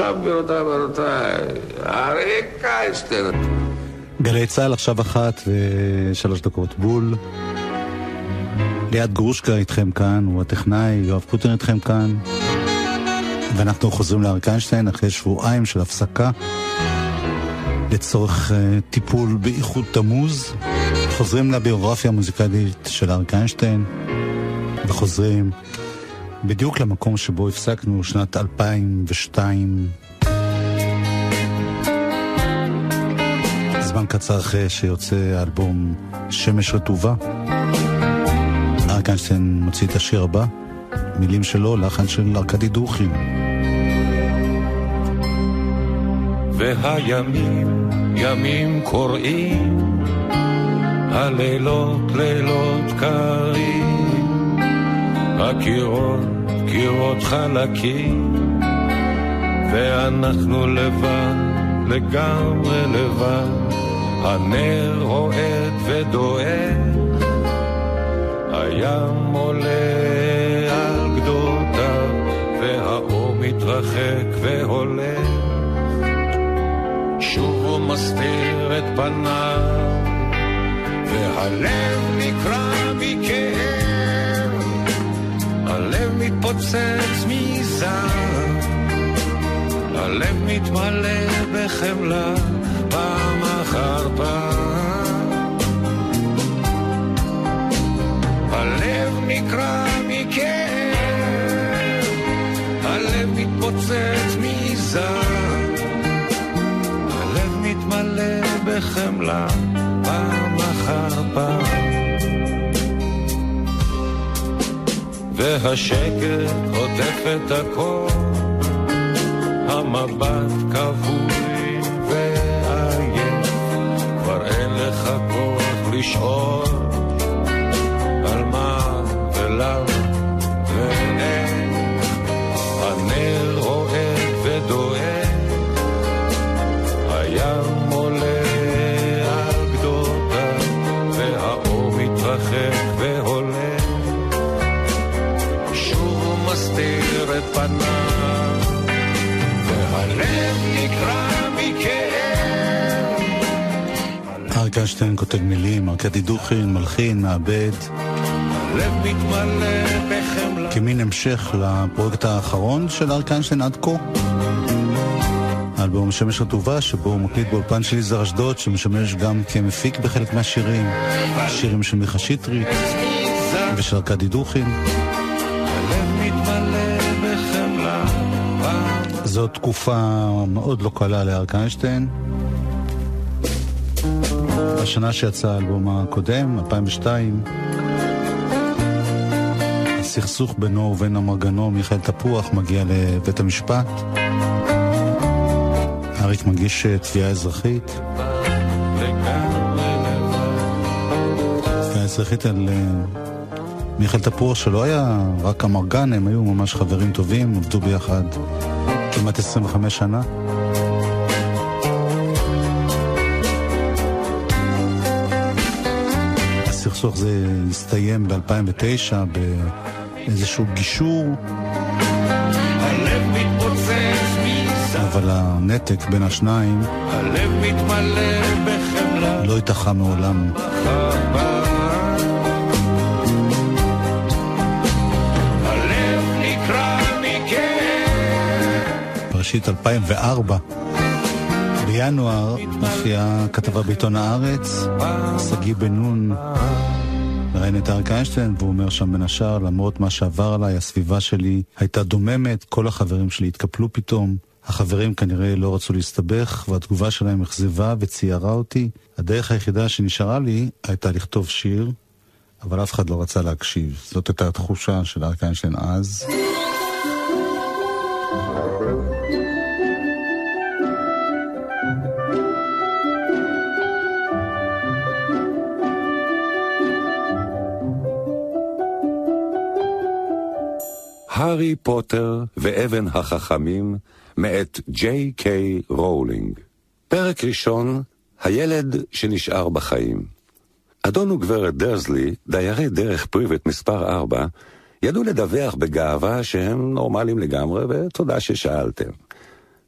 ועכשיו, גבירותיי ורבותיי, אריק קייסטר. גלי צה"ל עכשיו אחת ושלוש דקות בול. ליעד גרושקה איתכם כאן, הוא הטכנאי, יואב קוטר איתכם כאן. ואנחנו חוזרים לאריק איינשטיין אחרי שבועיים של הפסקה לצורך uh, טיפול באיחוד תמוז. חוזרים לביוגרפיה המוזיקלית של אריק איינשטיין וחוזרים בדיוק למקום שבו הפסקנו שנת 2002. זמן קצר אחרי שיוצא האלבום שמש רטובה. אריק איינשטיין מוציא את השיר הבא, מילים שלו, לחן של ארכדי דוכין. והימים, ימים קוראים, הלילות לילות קרים, הקירות קירות חלקים, ואנחנו לבד, לגמרי לבד, הנר רועד ודואג, הים עולה על גדותיו, והאור מתרחק והולך, שוב הוא מסתיר את פניו, והלב נקרע מתפוצץ מזעם, הלב מתמלא בחמלה פעם אחר פעם. הלב נקרע מכאב, הלב מתפוצץ מזעם, הלב מתמלא בחמלה פעם אחר פעם. והשקט עוטף את הכל, המבט כבוי ועייף, כבר אין לך כוח לשאול איינשטיין כותב מילים, ארכדי דוכין, מלחין, מעבד. כמין המשך לפרויקט האחרון של אריק איינשטיין עד כה. האלבום שמש רטובה, שבו הוא מקליט באולפן של יזהר אשדוד, שמשמש גם כמפיק בחלק מהשירים. שירים של מיכה שטרית ושל ארכדי דוכין. זו תקופה מאוד לא קלה לאריק איינשטיין. בשנה שיצא האלבום הקודם, 2002, הסכסוך בינו ובין אמרגנו מיכאל תפוח מגיע לבית המשפט. אריק מגיש אה, תביעה אזרחית. תביעה אזרחית על אה, מיכאל תפוח שלא היה רק אמרגן, הם היו ממש חברים טובים, עבדו ביחד כמעט 25 שנה. הסכסוך הזה הסתיים ב-2009 באיזשהו גישור. אבל הנתק בין השניים. לא התאחה מעולם. בראשית 2004, בינואר, מופיעה כתבה בעיתון הארץ, שגיא בן נון מראיין את אריק איינשטיין, והוא אומר שם בין השאר, למרות מה שעבר עליי, הסביבה שלי הייתה דוממת, כל החברים שלי התקפלו פתאום. החברים כנראה לא רצו להסתבך, והתגובה שלהם אכזבה וציערה אותי. הדרך היחידה שנשארה לי הייתה לכתוב שיר, אבל אף אחד לא רצה להקשיב. זאת הייתה התחושה של אריק איינשטיין אז. הארי פוטר ואבן החכמים מאת ג'יי קיי רולינג. פרק ראשון, הילד שנשאר בחיים. אדון וגברת דרזלי, דיירי דרך פריבט מספר 4, ידעו לדווח בגאווה שהם נורמליים לגמרי, ותודה ששאלתם.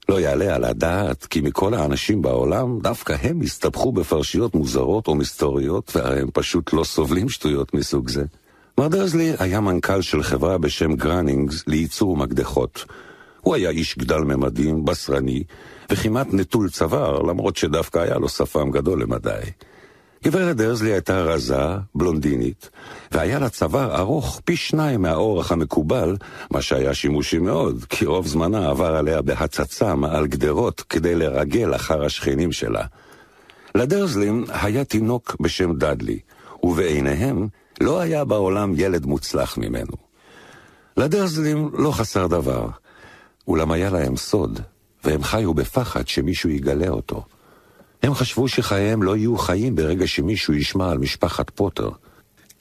לא יעלה על הדעת כי מכל האנשים בעולם, דווקא הם הסתבכו בפרשיות מוזרות או מסתוריות, והרי הם פשוט לא סובלים שטויות מסוג זה. מר דרזלי היה מנכ"ל של חברה בשם גרנינגס לייצור מקדחות. הוא היה איש גדל ממדים, בשרני, וכמעט נטול צוואר, למרות שדווקא היה לו שפם גדול למדי. גברת דרזלי הייתה רזה, בלונדינית, והיה לה צוואר ארוך פי שניים מהאורך המקובל, מה שהיה שימושי מאוד, כי רוב זמנה עבר עליה בהצצה מעל גדרות כדי לרגל אחר השכנים שלה. לדרזלים היה תינוק בשם דאדלי, ובעיניהם לא היה בעולם ילד מוצלח ממנו. לדרזלים לא חסר דבר, אולם היה להם סוד, והם חיו בפחד שמישהו יגלה אותו. הם חשבו שחייהם לא יהיו חיים ברגע שמישהו ישמע על משפחת פוטר.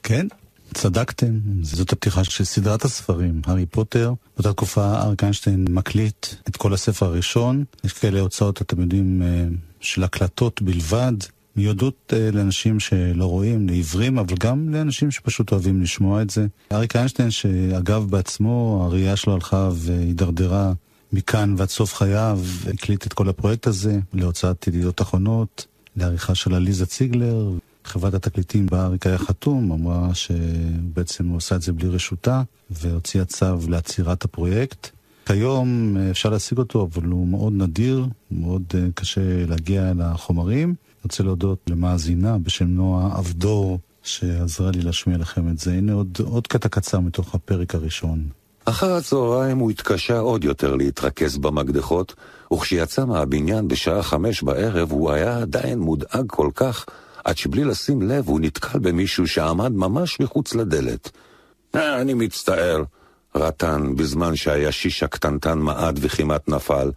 כן, צדקתם. זאת הפתיחה של סדרת הספרים, הארי פוטר. באותה תקופה אריק איינשטיין מקליט את כל הספר הראשון. יש כאלה הוצאות, אתם יודעים, אה, של הקלטות בלבד. מיועדות אה, לאנשים שלא רואים, לעיוורים, אבל גם לאנשים שפשוט אוהבים לשמוע את זה. אריק איינשטיין, שאגב בעצמו, הראייה שלו הלכה והידרדרה מכאן ועד סוף חייו, הקליט את כל הפרויקט הזה להוצאת ידידות אחרונות, לעריכה של עליזה ציגלר. חברת התקליטים בה אריק היה חתום, אמרה שבעצם הוא עשה את זה בלי רשותה, והוציאה צו לעצירת הפרויקט. כיום אה, אפשר להשיג אותו, אבל הוא מאוד נדיר, מאוד אה, קשה להגיע לחומרים. אני רוצה להודות למאזינה בשם נועה אבדור, שעזרה לי להשמיע לכם את זה. הנה עוד, עוד קטע קצר מתוך הפרק הראשון. אחר הצהריים הוא התקשה עוד יותר להתרכז במקדחות, וכשיצא מהבניין בשעה חמש בערב הוא היה עדיין מודאג כל כך, עד שבלי לשים לב הוא נתקל במישהו שעמד ממש מחוץ לדלת. אה, אני מצטער, רטן, בזמן שהישיש הקטנטן מעד וכמעט נפל.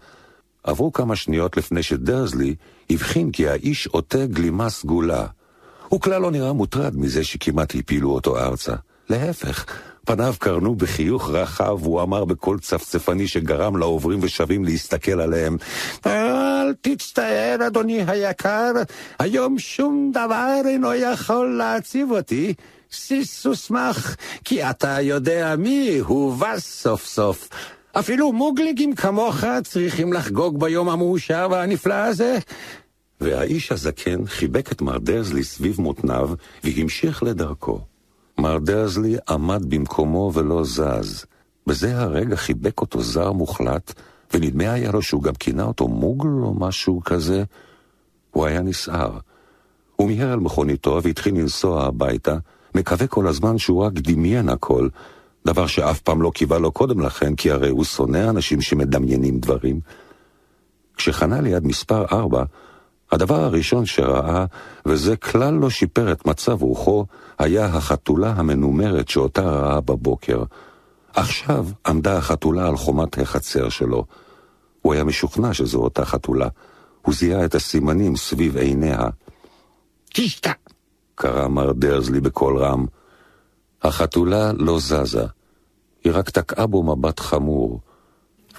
עברו כמה שניות לפני שדרזלי הבחין כי האיש עוטה גלימה סגולה. הוא כלל לא נראה מוטרד מזה שכמעט הפילו אותו ארצה. להפך, פניו קרנו בחיוך רחב, והוא אמר בקול צפצפני שגרם לעוברים ושבים להסתכל עליהם. אל תצטער, אדוני היקר, היום שום דבר אינו יכול להציב אותי. סיס ושמח, כי אתה יודע מי הובס סוף סוף. אפילו מוגליגים כמוך צריכים לחגוג ביום המאושר והנפלא הזה. והאיש הזקן חיבק את מר דרזלי סביב מותניו והמשיך לדרכו. מר דרזלי עמד במקומו ולא זז. בזה הרגע חיבק אותו זר מוחלט, ונדמה היה לו שהוא גם כינה אותו מוגל או משהו כזה. הוא היה נסער. הוא מיהר על מכוניתו והתחיל לנסוע הביתה, מקווה כל הזמן שהוא רק דמיין הכל, דבר שאף פעם לא קיווה לו קודם לכן, כי הרי הוא שונא אנשים שמדמיינים דברים. כשחנה ליד מספר ארבע, הדבר הראשון שראה, וזה כלל לא שיפר את מצב רוחו, היה החתולה המנומרת שאותה ראה בבוקר. עכשיו עמדה החתולה על חומת החצר שלו. הוא היה משוכנע שזו אותה חתולה. הוא זיהה את הסימנים סביב עיניה. תשתק! קרא מר דרזלי בקול רם. החתולה לא זזה. היא רק תקעה בו מבט חמור.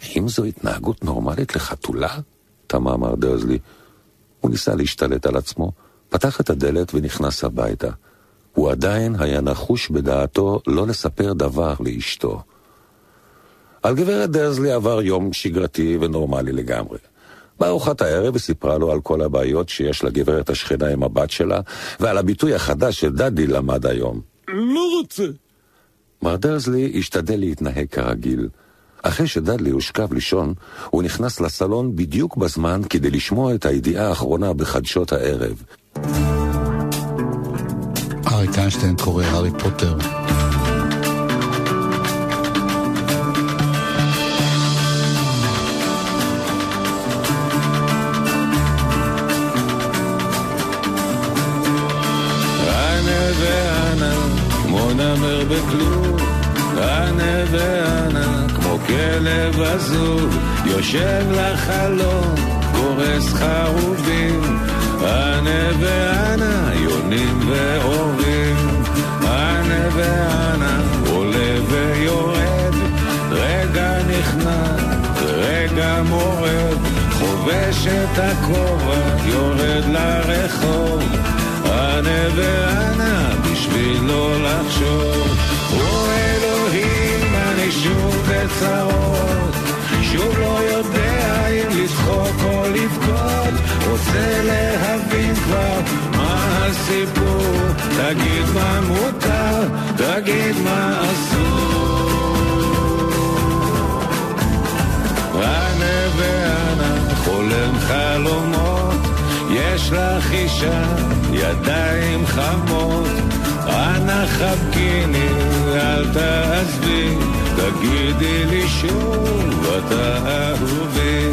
האם זו התנהגות נורמלית לחתולה? תמה מר דרזלי. הוא ניסה להשתלט על עצמו, פתח את הדלת ונכנס הביתה. הוא עדיין היה נחוש בדעתו לא לספר דבר לאשתו. על גברת דרזלי עבר יום שגרתי ונורמלי לגמרי. בארוחת הערב היא סיפרה לו על כל הבעיות שיש לגברת השכנה עם הבת שלה, ועל הביטוי החדש שדדי למד היום. לא רוצה. מר דרזלי השתדל להתנהג כרגיל. אחרי שדדלי הושכב לישון, הוא נכנס לסלון בדיוק בזמן כדי לשמוע את הידיעה האחרונה בחדשות הערב. אריק איינשטיין קורא הארי פוטר. עזוב, יושב לחלום, גורס חרובים, אנה ואנה, יונים ואורים, אנה ואנה, עולה ויורד, רגע נכנע, רגע מורד, חובש את הכובע, יורד לרחוב, אנה ואנה, בשביל לא לחשוב. או אלוהים, שוב בצרות שוב לא יודע אם לצחוק או לבכות. רוצה להבין כבר מה הסיפור. תגיד מה מותר, תגיד מה אסור. הנביא חולם חלום יש לך אישה, ידיים חמות, אנא חבקיני, אל תעזבי, תגידי לי שוב, אתה אהובי.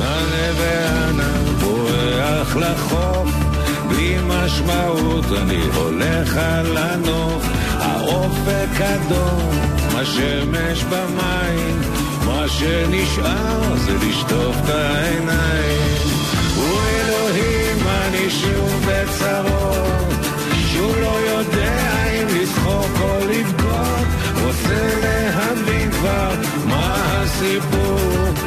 רנה ואנה בורח לחוף, בלי משמעות אני הולך על הנוף, האופק אדום, השמש במים, מה שנשאר זה לשטוף את העיניים. הוא אני שוב בצרות, שהוא לא יודע אם לצחוק או לבכות, רוצה להבין כבר מה הסיפור,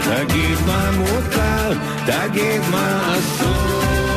תגיד מה מותר, תגיד מה אסור.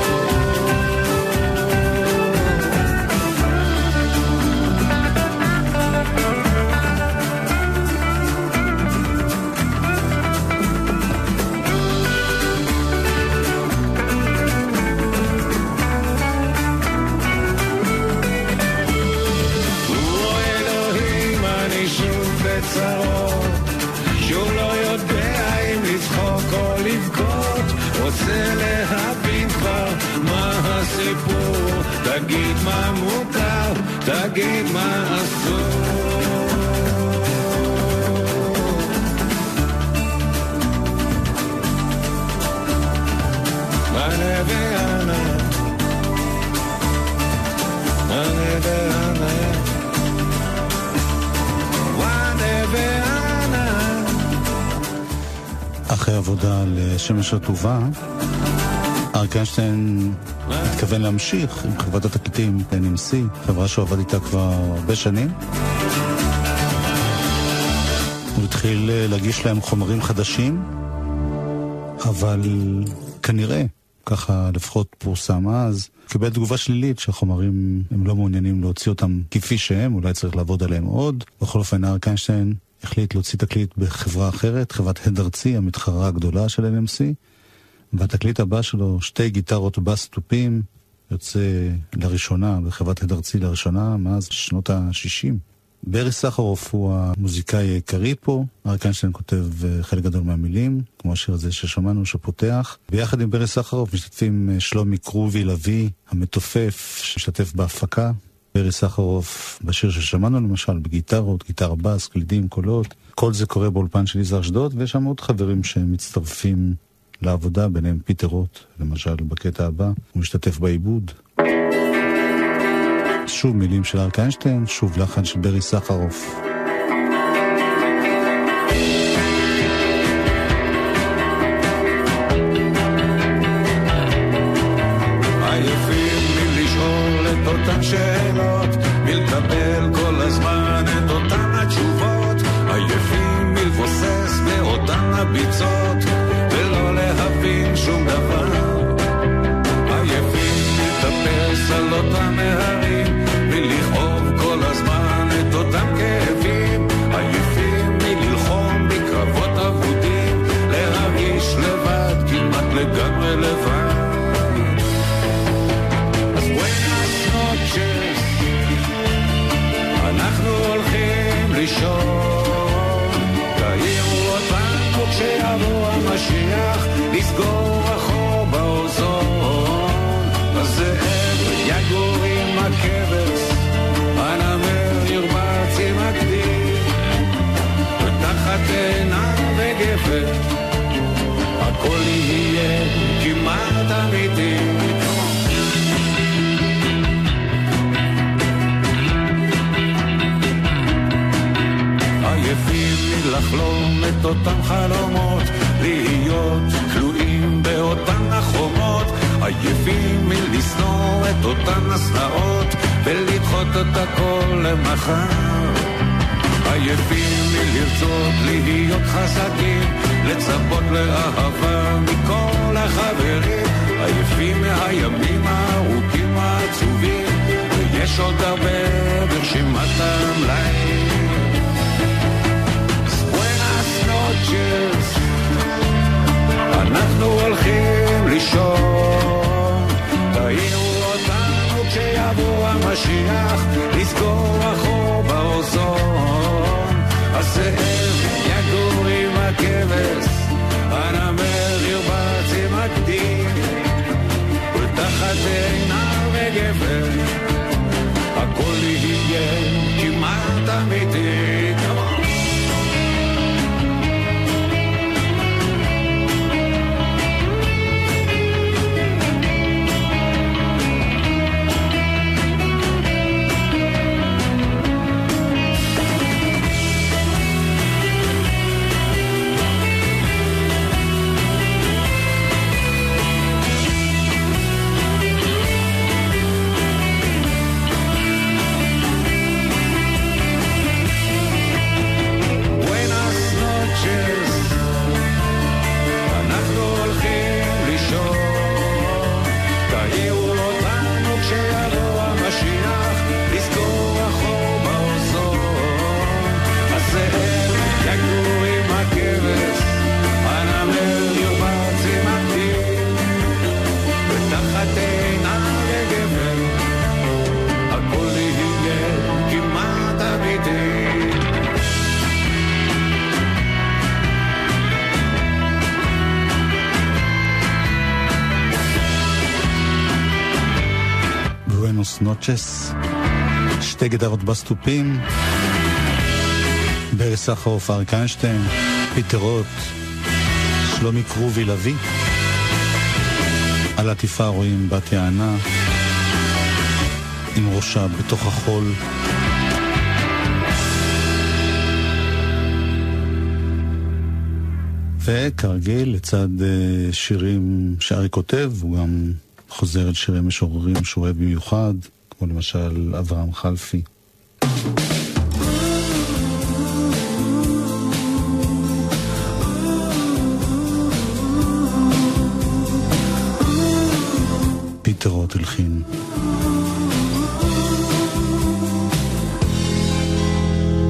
תגיד מה אסור. ואנה, ואנה ואנה. אחרי עבודה על שמש רטובה, אריק איינשטיין התכוון להמשיך עם חברת התקליטים NMC, חברה שהוא עבד איתה כבר הרבה שנים. הוא התחיל להגיש להם חומרים חדשים, אבל כנראה, ככה לפחות פורסם אז, קיבל תגובה שלילית שהחומרים, הם לא מעוניינים להוציא אותם כפי שהם, אולי צריך לעבוד עליהם עוד. בכל אופן, אריק איינשטיין החליט להוציא תקליט בחברה אחרת, חברת הד ארצי, המתחרה הגדולה של NMC, והתקליט הבא שלו, שתי גיטרות בס תופים, יוצא לראשונה, בחברת הד ארצי לראשונה, מאז שנות ה-60. ברי סחרוף הוא המוזיקאי העיקרי פה, אריק איינשטיין כותב חלק גדול מהמילים, כמו השיר הזה ששמענו שפותח. ביחד עם ברי סחרוף משתתפים שלומי קרובי לביא, המתופף, שמשתתף בהפקה. ברי סחרוף בשיר ששמענו למשל, בגיטרות, גיטר בס, קלידים, קולות. כל זה קורה באולפן של יזהר אשדוד, ויש שם עוד חברים שמצטרפים לעבודה, ביניהם פיטר רוט, למשל בקטע הבא, הוא משתתף בעיבוד. שוב מילים של אריק איינשטיין, שוב לחן של ברי סחרוף. נסגור החור באוזון. הזאב יגור עם הכבש, הנמר ירבץ עם הגדי, ותחת עיניו וגפן, הכל יהיה כמעט אמיתי. מלחלום את אותם חלומות, להיות עייפים מלשנוא את אותן השנאות, ולדחות את הכל למחר. עייפים מלרצות להיות חזקים, לצפות לאהבה מכל החברים, עייפים מהימים הארוכים העצובים, ויש עוד הרבה ברשימת המלאים. אנחנו הולכים לישון. תעירו אותנו כשיבוא המשיח, לזכור החור באוזון. הסאב יגור עם הכבש, הנמר ירבץ עם הקדים, ותחת עיניו וגבר, הכל יהיה כמעט אמיתי. שתי גיטרות בסטופים, ברי סחרוף, אריק איינשטיין, פיטר רוט, שלומי קרובי לביא, על עטיפה רואים בת יענה, עם ראשה בתוך החול. וכרגיל, לצד אה, שירים שארי כותב, הוא גם חוזר אל שירי משוררים שהוא אוהב במיוחד, כמו למשל אברהם חלפי. פיטר רוט הלחין.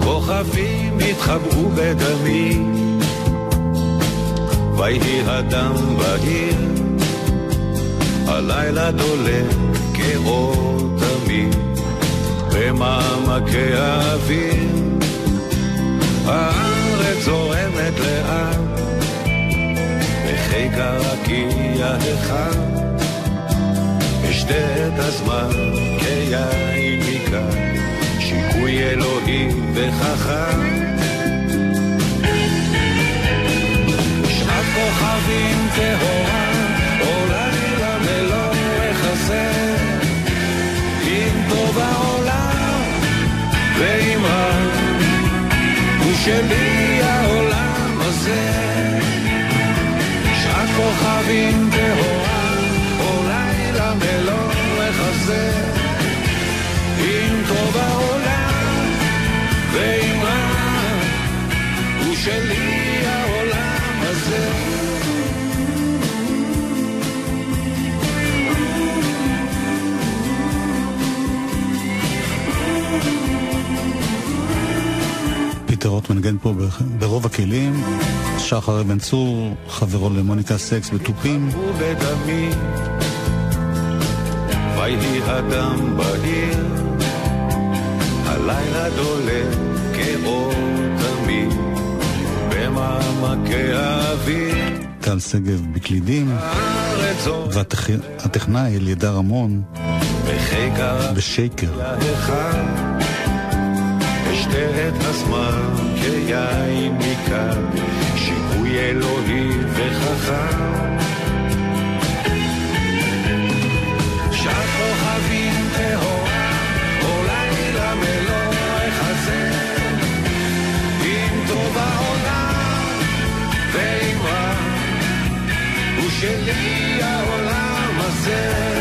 כוכבים התחבאו בדמי, ויהי הדם בהיר, הלילה דולק כאור תמיד במעמקי האוויר. הארץ זורמת לאט, בחיק הרקיע החם, אשתה את הזמן כיין מכאן, שיקוי אלוהי וחכם. שעת כוכבים טהורה, ואם רק הוא שלי העולם הזה, שעת כוכבים טהורה, או לילה מלוא החזה, אם טוב העולם, ואם רק הוא שלי העולם פיטר מנגן פה ברוב הכלים. שחר בן צור, חברו למוניקה סקס בתופים. ויהי הדם בהיר, הלילה דולק כאור תמיד, במעמקי האוויר. טל שגב בקלידים, והטכנאי אלידר רמון בשייקר. את הזמן כיין מכאן, שיפוי אלוהי וחכם. שעת כוכבים טהורה, או לילה מלוא החזר, אם טוב העולם ואם רע, הוא שלי העולם הזה.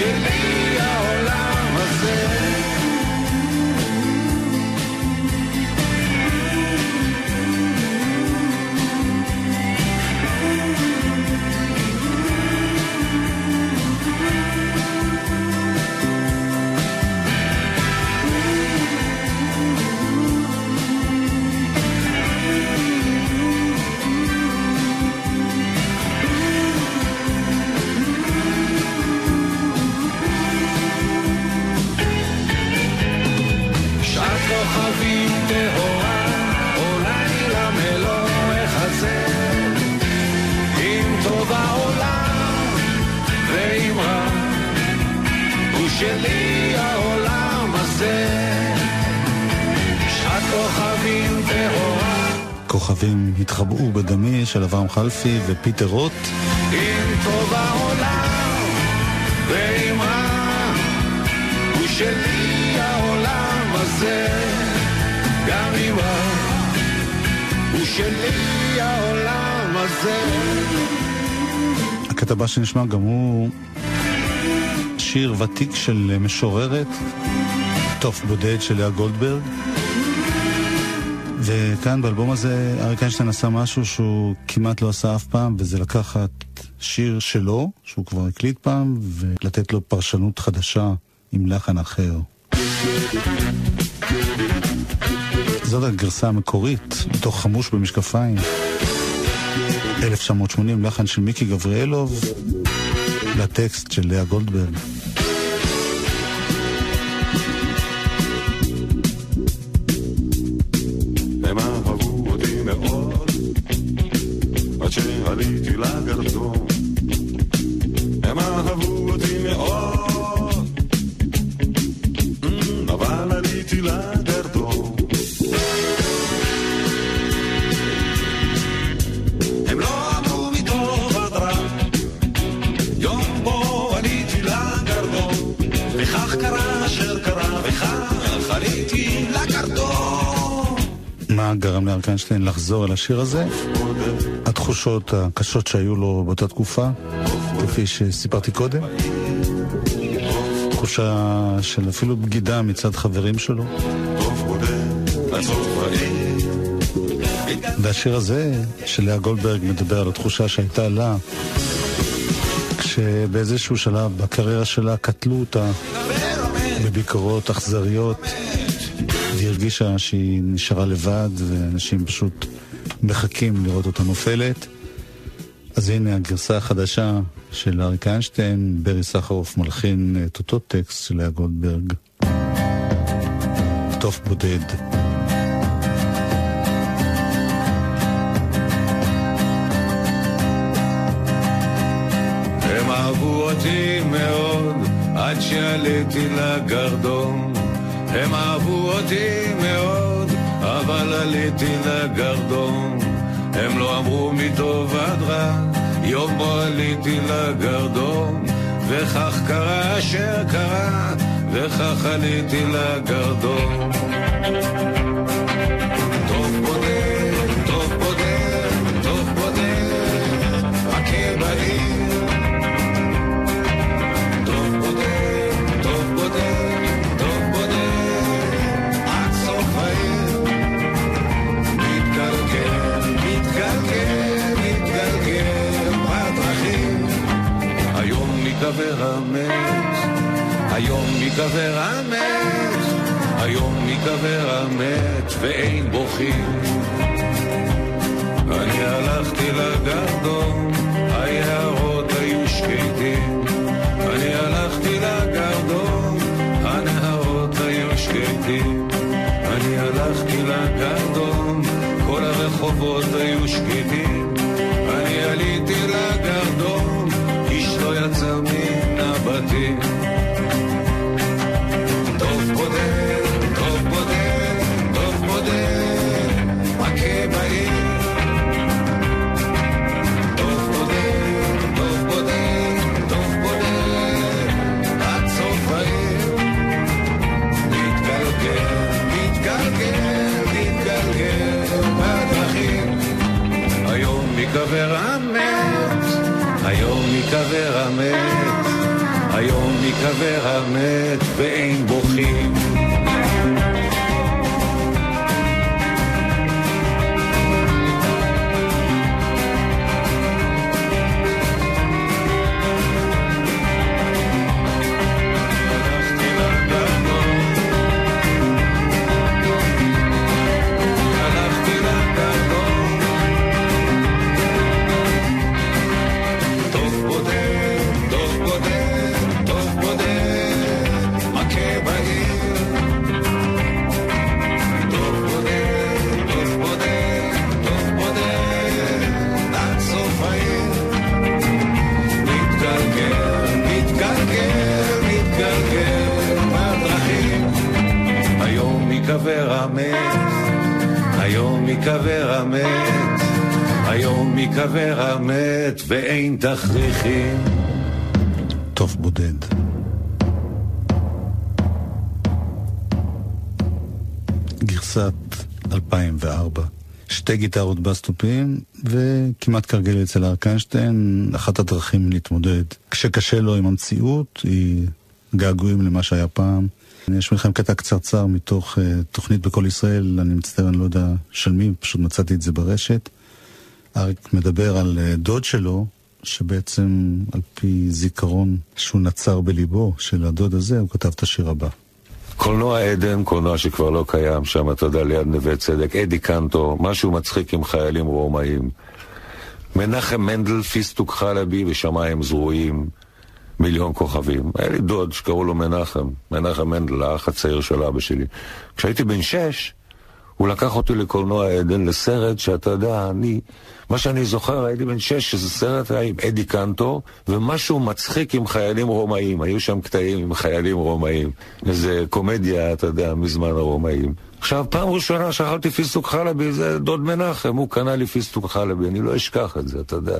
הוא שלי כוכבים התחבאו בדמי של אברהם חלפי ופיטר רוט. אם טוב העולם ואם רע, הוא שלי העולם הזה. גם אם רע, הוא שלי העולם הזה. הקטע הבא שנשמע גם הוא שיר ותיק של משוררת, תוף בודד של לאה גולדברג. וכאן באלבום הזה אריק איינשטיין עשה משהו שהוא כמעט לא עשה אף פעם, וזה לקחת שיר שלו, שהוא כבר הקליט פעם, ולתת לו פרשנות חדשה עם לחן אחר. זאת הגרסה המקורית, מתוך חמוש במשקפיים. 1980, לחן של מיקי גבריאלוב, לטקסט של לאה גולדברג. לחזור אל השיר הזה? התחושות הקשות שהיו לו באותה תקופה, כפי שסיפרתי קודם. תחושה של אפילו בגידה מצד חברים שלו. והשיר הזה של לאה גולדברג מדבר על התחושה שהייתה לה כשבאיזשהו שלב בקריירה שלה קטלו אותה בביקורות אכזריות והיא הרגישה שהיא נשארה לבד ואנשים פשוט מחכים לראות אותה נופלת. אז הנה הגרסה החדשה של אריק איינשטיין, ברי סחרוף מלחין את אותו טקסט של לאה גולדברג. תוף בודד. אותי מאוד עד שעליתי לגרדום הם אהבו אותי מאוד אבל עליתי לגרדום. הם לא אמרו מטוב עד רע יום בו עליתי לגרדום. וכך קרה אשר קרה וכך עליתי לגרדום היום מקבר המת, היום מקבר המת, היום מקבר המת ואין בוכים. אני הלכתי לגרדום, היערות היו שקטים. אני הלכתי לגרדום, הנהרות היו שקטים. אני הלכתי לגרדום, כל הרחובות היו שקטים. תכריכים. טוב בודד. גרסת 2004. שתי גיטרות בסטופים, וכמעט כרגיל אצל אריק איינשטיין, אחת הדרכים להתמודד כשקשה לו עם המציאות היא געגועים למה שהיה פעם. יש לכם קטע קצרצר מתוך uh, תוכנית בכל ישראל, אני מצטער, אני לא יודע של מי, פשוט מצאתי את זה ברשת. אריק מדבר על uh, דוד שלו, שבעצם על פי זיכרון שהוא נצר בליבו של הדוד הזה, הוא כתב את השיר הבא. קולנוע עדן, קולנוע שכבר לא קיים שם, אתה יודע, ליד נווה צדק, אדי קנטו, משהו מצחיק עם חיילים רומאים. מנחם מנדל, פיסטוק חלבי ושמיים זרועים, מיליון כוכבים. היה לי דוד שקראו לו מנחם, מנחם מנדל, האח הצעיר של אבא שלי. כשהייתי בן שש, הוא לקח אותי לקולנוע עדן, לסרט שאתה יודע, אני, מה שאני זוכר, הייתי בן שש, שזה סרט היה עם אדי קנטו, ומשהו מצחיק עם חיילים רומאים, היו שם קטעים עם חיילים רומאים, איזה קומדיה, אתה יודע, מזמן הרומאים. עכשיו, פעם ראשונה שאכלתי פיסטוק חלבי, זה דוד מנחם, הוא קנה לי פיסטוק חלבי, אני לא אשכח את זה, אתה יודע.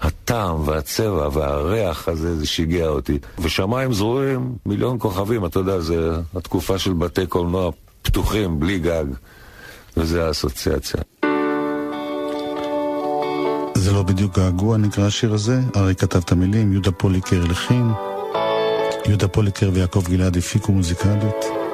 הטעם והצבע והריח הזה, זה שיגע אותי. ושמיים זרועים, מיליון כוכבים, אתה יודע, זה התקופה של בתי קולנוע פתוחים, בלי גג. וזה האסוציאציה. זה לא בדיוק געגוע נקרא השיר הזה, אריק כתב את המילים, יהודה פוליקר לחין, יהודה פוליקר ויעקב גלעד הפיקו מוזיקלית.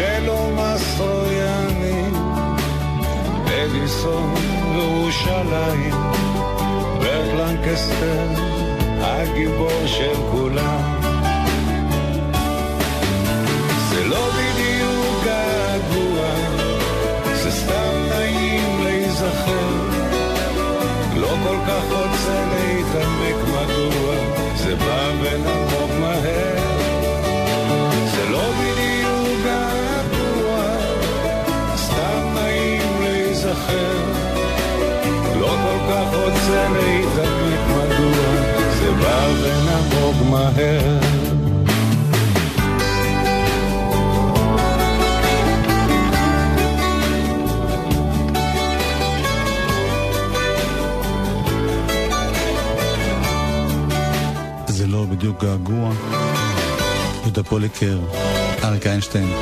מרצ'לו מסטרויאני, אדיסון וירושלים. ברט לנקסטר, הגיבור של כולם. זה לא בדיוק געגוע. יהודה פוליקר, אריק איינשטיין.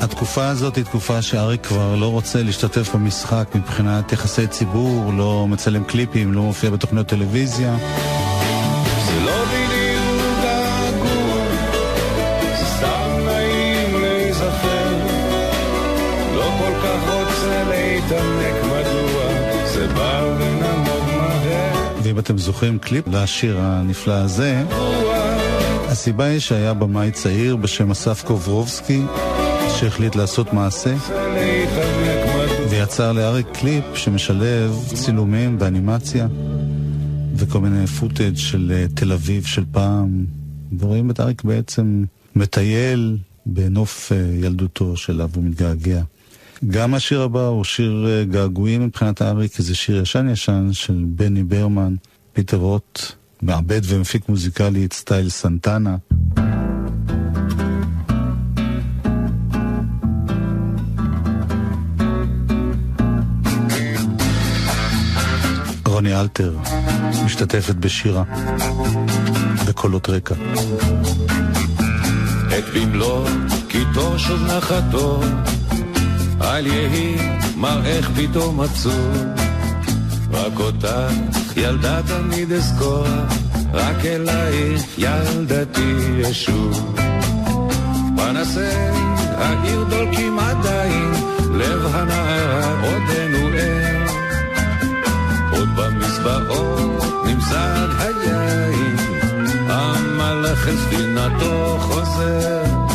התקופה הזאת היא תקופה שאריק כבר לא רוצה להשתתף במשחק מבחינת יחסי ציבור, לא מצלם קליפים, לא מופיע בתוכניות טלוויזיה. להתעמק מדוע, זה בא ונמוג מהר. ואם אתם זוכרים קליפ לשיר הנפלא הזה, הסיבה היא שהיה במאי צעיר בשם אסף קוברובסקי, שהחליט לעשות מעשה, ויצר לאריק קליפ שמשלב צילומים באנימציה וכל מיני footage של אה, תל אביב של פעם. ורואים את אריק בעצם מטייל בנוף אה, ילדותו שאליו הוא מתגעגע. גם השיר הבא הוא שיר אה, געגועים מבחינת אריק, כי זה שיר ישן ישן של בני ברמן, פיטר רוט, מעבד ומפיק מוזיקלי את סטייל סנטנה. רוני אלתר משתתפת בשירה בקולות רקע. את במלוא קיטו שוב נחתו, אל יהי מראך פתאום עצוב. רק אותך ילדה תמיד אזכור, רק אלייך ילדתי אשוב. פנסי העיר דולקים עדיין, לב הנערה עודנו ער. עוד במזבעות נמזג היין, המלאך ספינתו חוזר.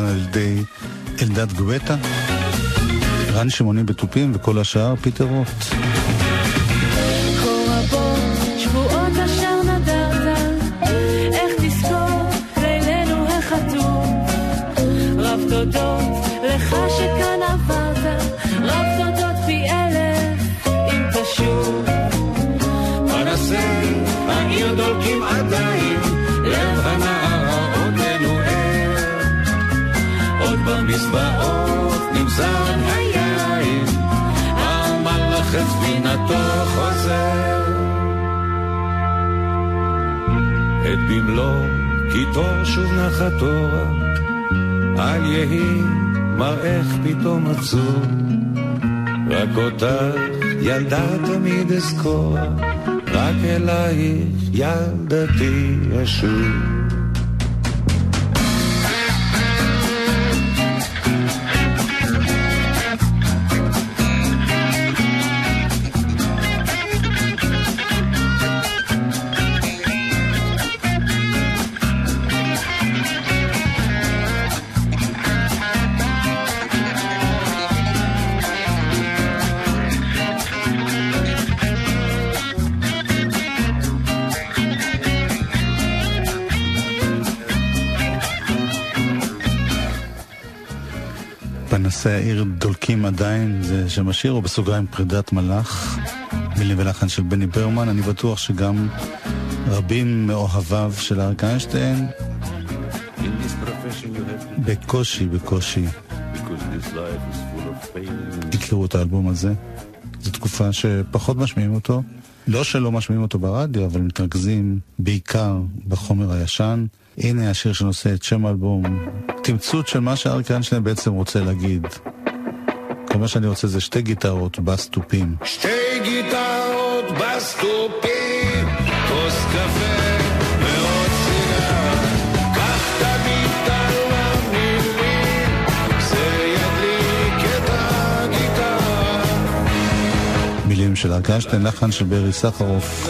מנוגן על ידי אלדד גואטה, רן שמעוני בתופים וכל השאר פיטר רוט. שוב נחתורה, אל יהי מראך פתאום עצוב. רק אותך ילדה תמיד אזכור, רק אלייך ילדתי אשוב. העיר דולקים עדיין, זה שם השיר, או בסוגריים פרידת מלאך, מילים ולחן של בני ברמן. אני בטוח שגם רבים מאוהביו של אריק איינשטיין, בקושי, בקושי, הכירו את האלבום הזה. זו תקופה שפחות משמיעים אותו. לא שלא משמיעים אותו ברדיו, אבל מתרכזים בעיקר בחומר הישן. הנה השיר שנושא את שם האלבום, תמצות של מה שאריק איינשטיין בעצם רוצה להגיד. כל מה שאני רוצה זה שתי גיטרות בסטופים. שתי גיטרות בסטופים, כוס קפה ועוד סיגר, קח את הגיטרה מילים, זה ידליק את הגיטרה. מילים של אריק איינשטיין, לחן של ברי סחרוף.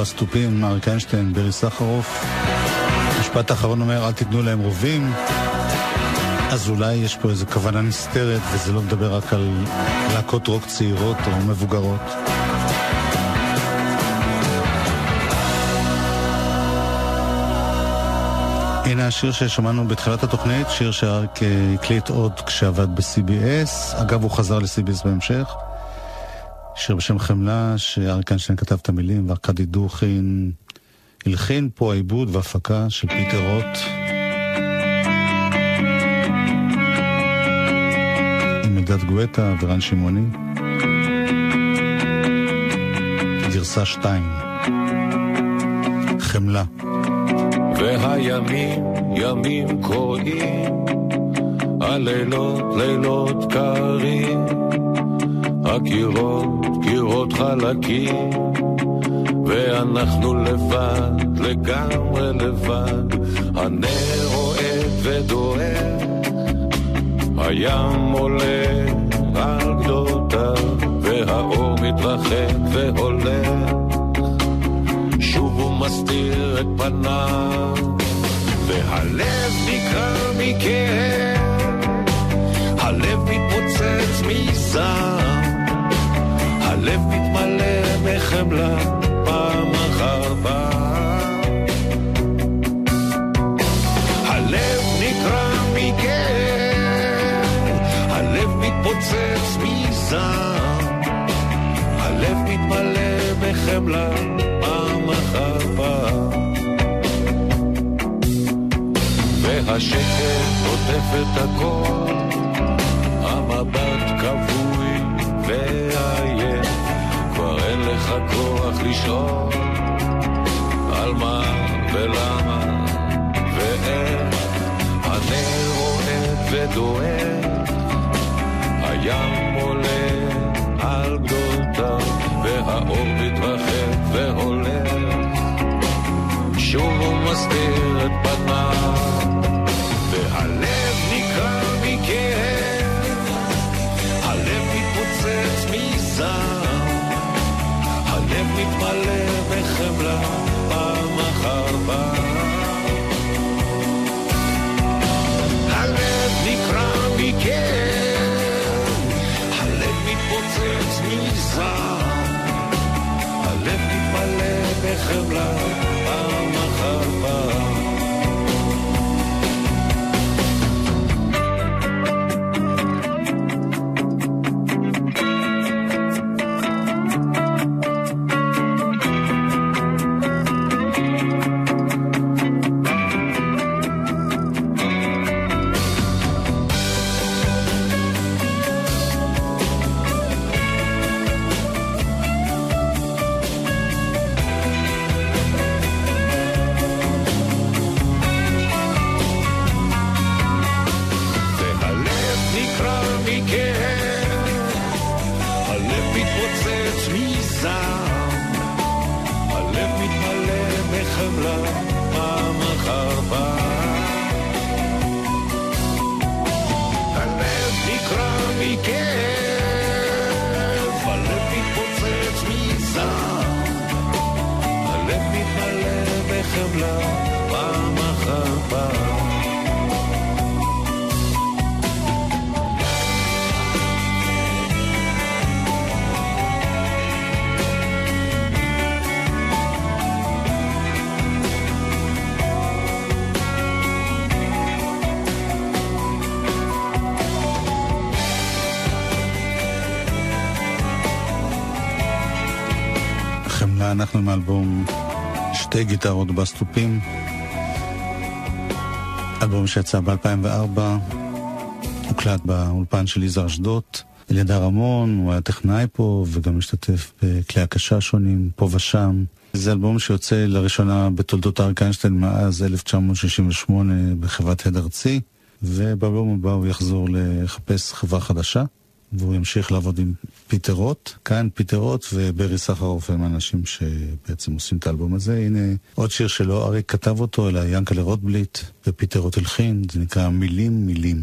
בסטופים, אריק איינשטיין, ברי סחרוף. משפט האחרון אומר, אל תיתנו להם רובים. אז אולי יש פה איזו כוונה נסתרת, וזה לא מדבר רק על להקות רוק צעירות או מבוגרות. הנה השיר ששמענו בתחילת התוכנית, שיר שאריק אה, הקליט עוד כשעבד ב-CBS. אגב, הוא חזר ל-CBS בהמשך. שיר בשם חמלה, שאריק איינשטיין כתב את המילים, וארכדי דוכין הלחין פה העיבוד והפקה של פיטר רוט. עם אלדד גואטה ורן שמעוני. גרסה 2. חמלה. והימים ימים קוראים, הלילות לילות קרים, הקירות קירות חלקים, ואנחנו לבד, לגמרי לבד, הנר רועד ודוער, הים עולה על גדותיו, והאור מתרחק והולך. שוב הוא מסתיר את פניו, והלב נקרע מכאב, הלב מתפוצץ מזעם, הלב מתמלא בחמלה פעם אחר פעם. הלב נקרע מכאב, הלב מתפוצץ מזעם, הלב מתמלא בחמלה פעם אחר פעם. והשקט עוטף את הכל, המבט כבוי והעיר. לך כוח לשאול על מה ולמה ואיך. הנר רועד ודואג, הים עולה על גדולתיו, והאור מתרחב והולך, שוב הוא מסתיר את פניו. מתמלא בחמלה פעם אחר פעם. הלב נקרע מכאב, הלב מתפוצץ מזעם, הלב מתמלא בחמלה פעם אחר פעם. אנחנו מאלבום שתי גיטרות בסטופים. אלבום שיצא ב-2004, הוקלט באולפן של יזהר אשדוד. אלידר רמון, הוא היה טכנאי פה וגם השתתף בכלי הקשה שונים, פה ושם. זה אלבום שיוצא לראשונה בתולדות אריק איינשטיין מאז 1968 בחברת הד ארצי, ובאלבום הבא הוא יחזור לחפש חברה חדשה. והוא ימשיך לעבוד עם פיטר רוט. כאן פיטר רוט וברי סחרוף הם האנשים שבעצם עושים את האלבום הזה. הנה עוד שיר שלא אריק כתב אותו, אלא ינקלה רוטבליט ופיטר רוט הלחין, זה נקרא מילים מילים.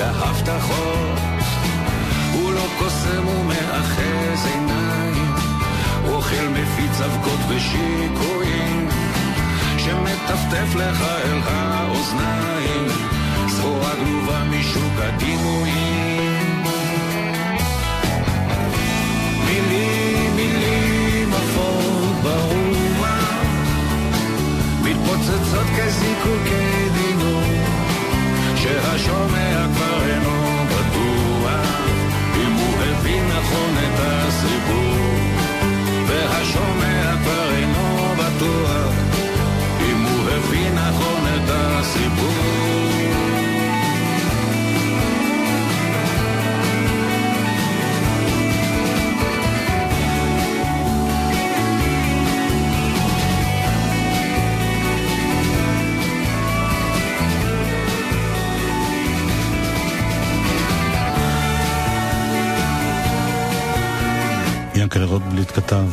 רק ההבטחות. הוא לא קוסם, הוא מאחז עיניים, אוכל מפיץ אבקות ושיקויים, שמטפטף לך אל האוזניים, סחורה גנובה משוק הדימויים. מילים, מילים עפות ברוח, מתפוצצות כזיקוקים. שהשומע כבר אינו בטוח אם הוא הבין נכון את הסיפור. ינקלה רוטבליט כתב,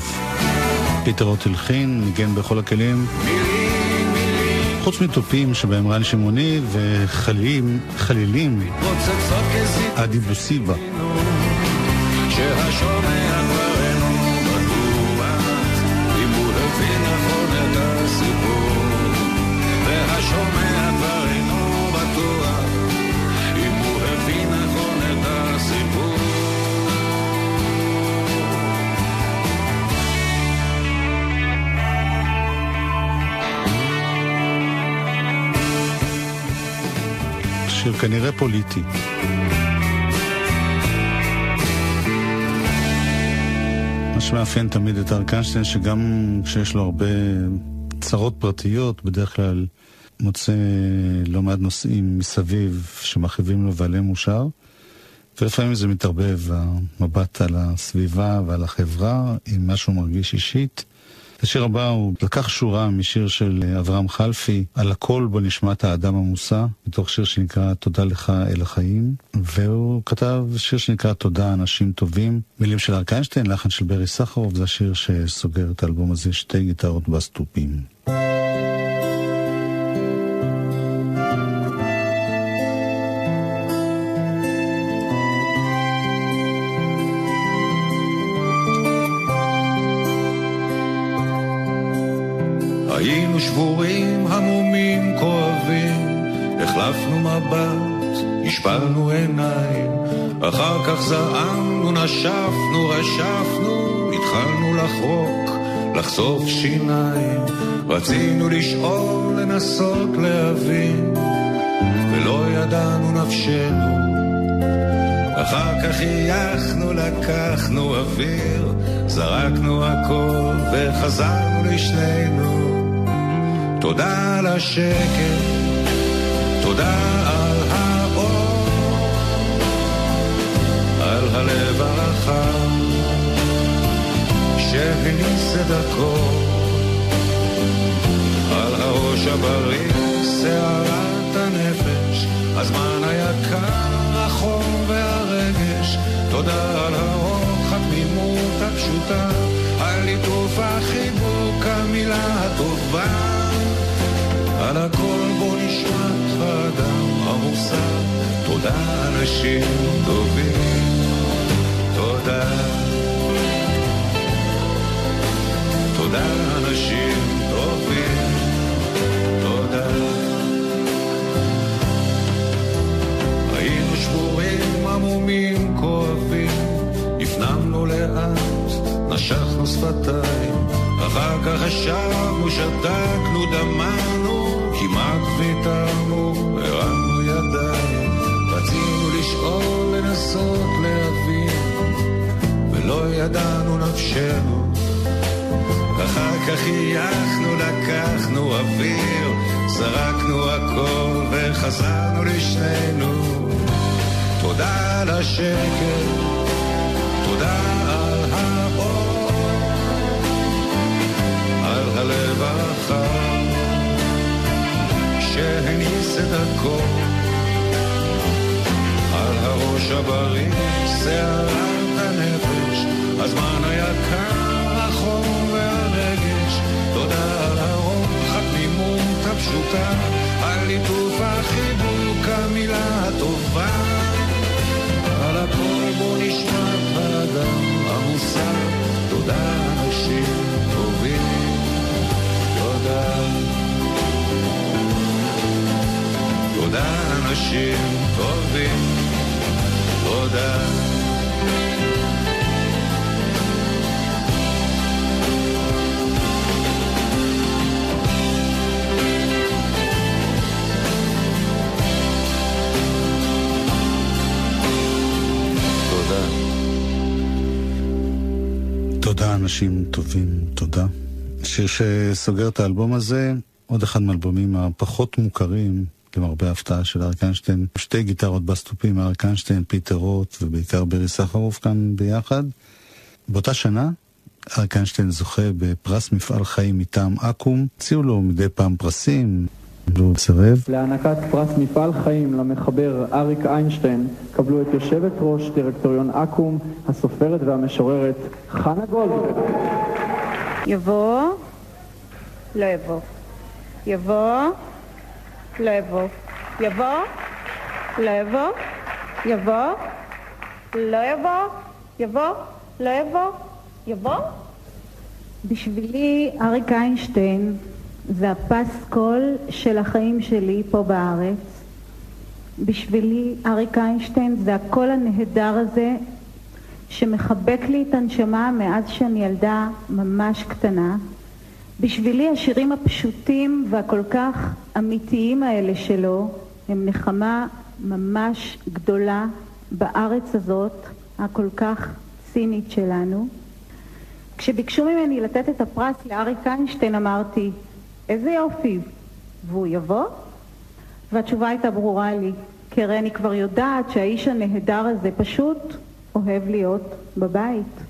פיטר רוט הלחין, ניגן בכל הכלים. חוץ מתופים שבהם רן שמעוני וחלילים, חלילים, עדי כנראה פוליטי. מה שמאפיין תמיד את אריק איינשטיין, שגם כשיש לו הרבה צרות פרטיות, בדרך כלל מוצא לא מעט נושאים מסביב שמכאיבים לו ועליהם הוא שר. ולפעמים זה מתערבב, המבט על הסביבה ועל החברה, עם מה שהוא מרגיש אישית. השיר הבא הוא לקח שורה משיר של אברהם חלפי, על הכל בו נשמעת האדם המושא, מתוך שיר שנקרא תודה לך אל החיים, והוא כתב שיר שנקרא תודה אנשים טובים, מילים של ארק איינשטיין, לחן של ברי סחרוף, זה השיר שסוגר את האלבום הזה, שתי גיטרות בסטופים. מבט, השפלנו עיניים, אחר כך זעמנו, נשפנו, רשפנו, התחלנו לחרוק, לחשוף שיניים, רצינו לשאול, לנסות להבין, ולא ידענו נפשנו. אחר כך חייכנו, לקחנו אוויר, זרקנו הכל וחזרנו לשנינו. תודה על השקט, תודה על האור, על הלב הרחב שהניס את הכל, על הראש הבריא, שערת הנפש, הזמן היקר, החום והרגש, תודה על הרוח, התמימות הפשוטה, על ליטוף החיבוק, המילה הטובה. על הכל בו נשמת האדם המוסר, תודה אנשים טובים, תודה. תודה אנשים טובים, תודה. היינו שבורים, עמומים, כואבים, הפנמנו לאט, נשכנו שפתיים, אחר כך ישבנו, שתקנו, דמענו, כמעט ויתרנו, הרמנו ידיים, רצינו לשאול, לנסות להבין, ולא ידענו נפשנו. אחר כך חייכנו, לקחנו אוויר, זרקנו הכל וחזרנו לשנינו. תודה על השקט, תודה את הכל על הראש הבריא, שערת הנפש, הזמן היקר, החום והרגש, תודה על הרוח, התמימות הפשוטה, על ליטוף החיבוק, המילה הטובה, על הכל בו נשמע האדם המוסר, תודה אנשים טובים, תודה. תודה אנשים טובים, תודה. תודה אנשים טובים, תודה. שיר שסוגר את האלבום הזה, עוד אחד מהאלבומים הפחות מוכרים למרבה ההפתעה של אריק איינשטיין. שתי גיטרות בס תופים, אריק איינשטיין, פיטר רוט ובעיקר ברי סחרוף כאן ביחד. באותה שנה, אריק איינשטיין זוכה בפרס מפעל חיים מטעם אקו"ם. הציעו לו מדי פעם פרסים, והוא סירב. להענקת פרס מפעל חיים למחבר אריק איינשטיין קבלו את יושבת ראש דירקטוריון אקו"ם, הסופרת והמשוררת חנה גולדברג. יבוא, לא יבוא. יבוא, לא יבוא. יבוא. יבוא, לא יבוא. יבוא, לא יבוא. יבוא. בשבילי אריק איינשטיין זה הפסקול של החיים שלי פה בארץ. בשבילי אריק איינשטיין זה הקול הנהדר הזה שמחבק לי את הנשמה מאז שאני ילדה ממש קטנה. בשבילי השירים הפשוטים והכל כך אמיתיים האלה שלו הם נחמה ממש גדולה בארץ הזאת, הכל כך צינית שלנו. כשביקשו ממני לתת את הפרס לאריק איינשטיין אמרתי, איזה יופי, והוא יבוא? והתשובה הייתה ברורה לי, כי הרי אני כבר יודעת שהאיש הנהדר הזה פשוט אוהב להיות בבית.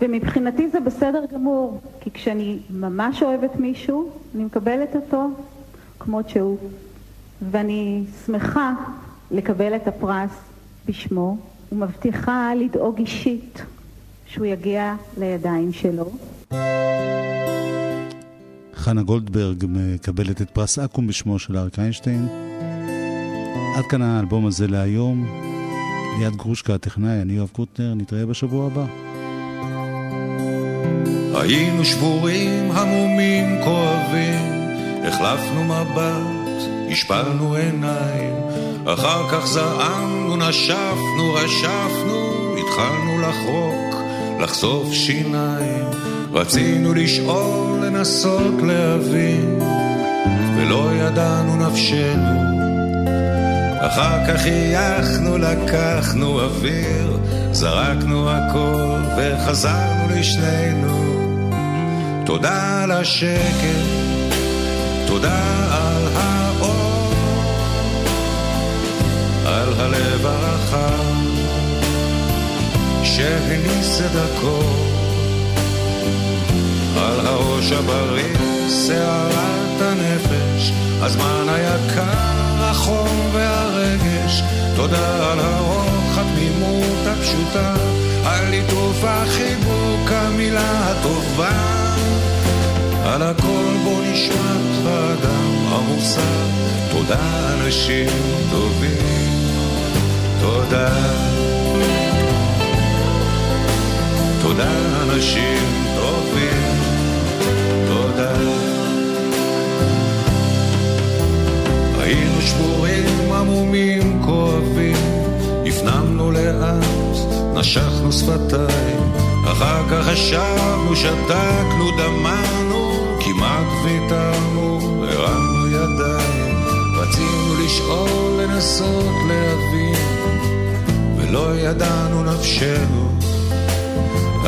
ומבחינתי זה בסדר גמור, כי כשאני ממש אוהבת מישהו, אני מקבלת אותו כמות שהוא. ואני שמחה לקבל את הפרס בשמו, ומבטיחה לדאוג אישית שהוא יגיע לידיים שלו. חנה גולדברג מקבלת את פרס אקו"ם בשמו של אריק איינשטיין. עד כאן האלבום הזה להיום. ליד גרושקה הטכנאי, אני יואב קוטנר, נתראה בשבוע הבא. היינו שבורים, המומים, כואבים, החלפנו מבט, השפלנו עיניים, אחר כך זעמנו, נשפנו, רשפנו, התחלנו לחרוק, לחשוף שיניים, רצינו לשאול, לנסות להבין, ולא ידענו נפשנו. אחר כך חייכנו, לקחנו אוויר, זרקנו הכל וחזרנו לשנינו. תודה על השקט, תודה על האור, על הלב הרחב שהניס את הכל, על הראש הבריא, שערת הנפש, הזמן היקר, החום והרגש, תודה על הרוח, התמימות הפשוטה, על ליטוף החיבוק, המילה הטובה. על הכל בוא נשמע האדם המוסר, תודה אנשים טובים, תודה. תודה אנשים טובים, תודה. היינו שבורים, עמומים, כואבים, הפנמנו לאט, נשכנו שפתיים, אחר כך חשבנו, שתקנו, דמענו, כמעט ויתרנו, הרמנו ידיים, רצינו לשאול, לנסות להבין, ולא ידענו נפשנו.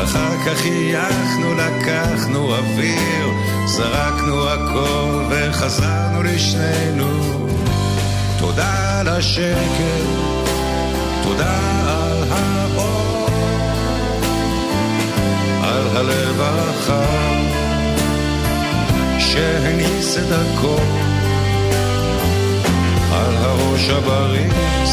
אחר כך חייכנו, לקחנו אוויר, זרקנו הכל וחזרנו לשנינו. תודה על השקט, תודה על האור, על הלב הרחב שהניס את הכל, על הראש הבריא,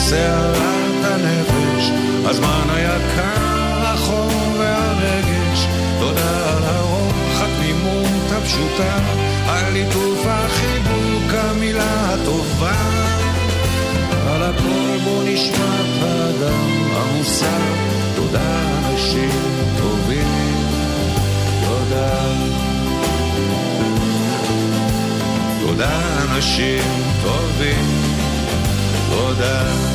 שערת הנפש, הזמן היקר, החום והרגש, תודה על הרוח, התמימות הפשוטה, על ליטוף החיבוק, המילה הטובה. על הכל בוא נשמע את האדם המוסר, תודה אנשים טובים, תודה. תודה אנשים טובים, תודה.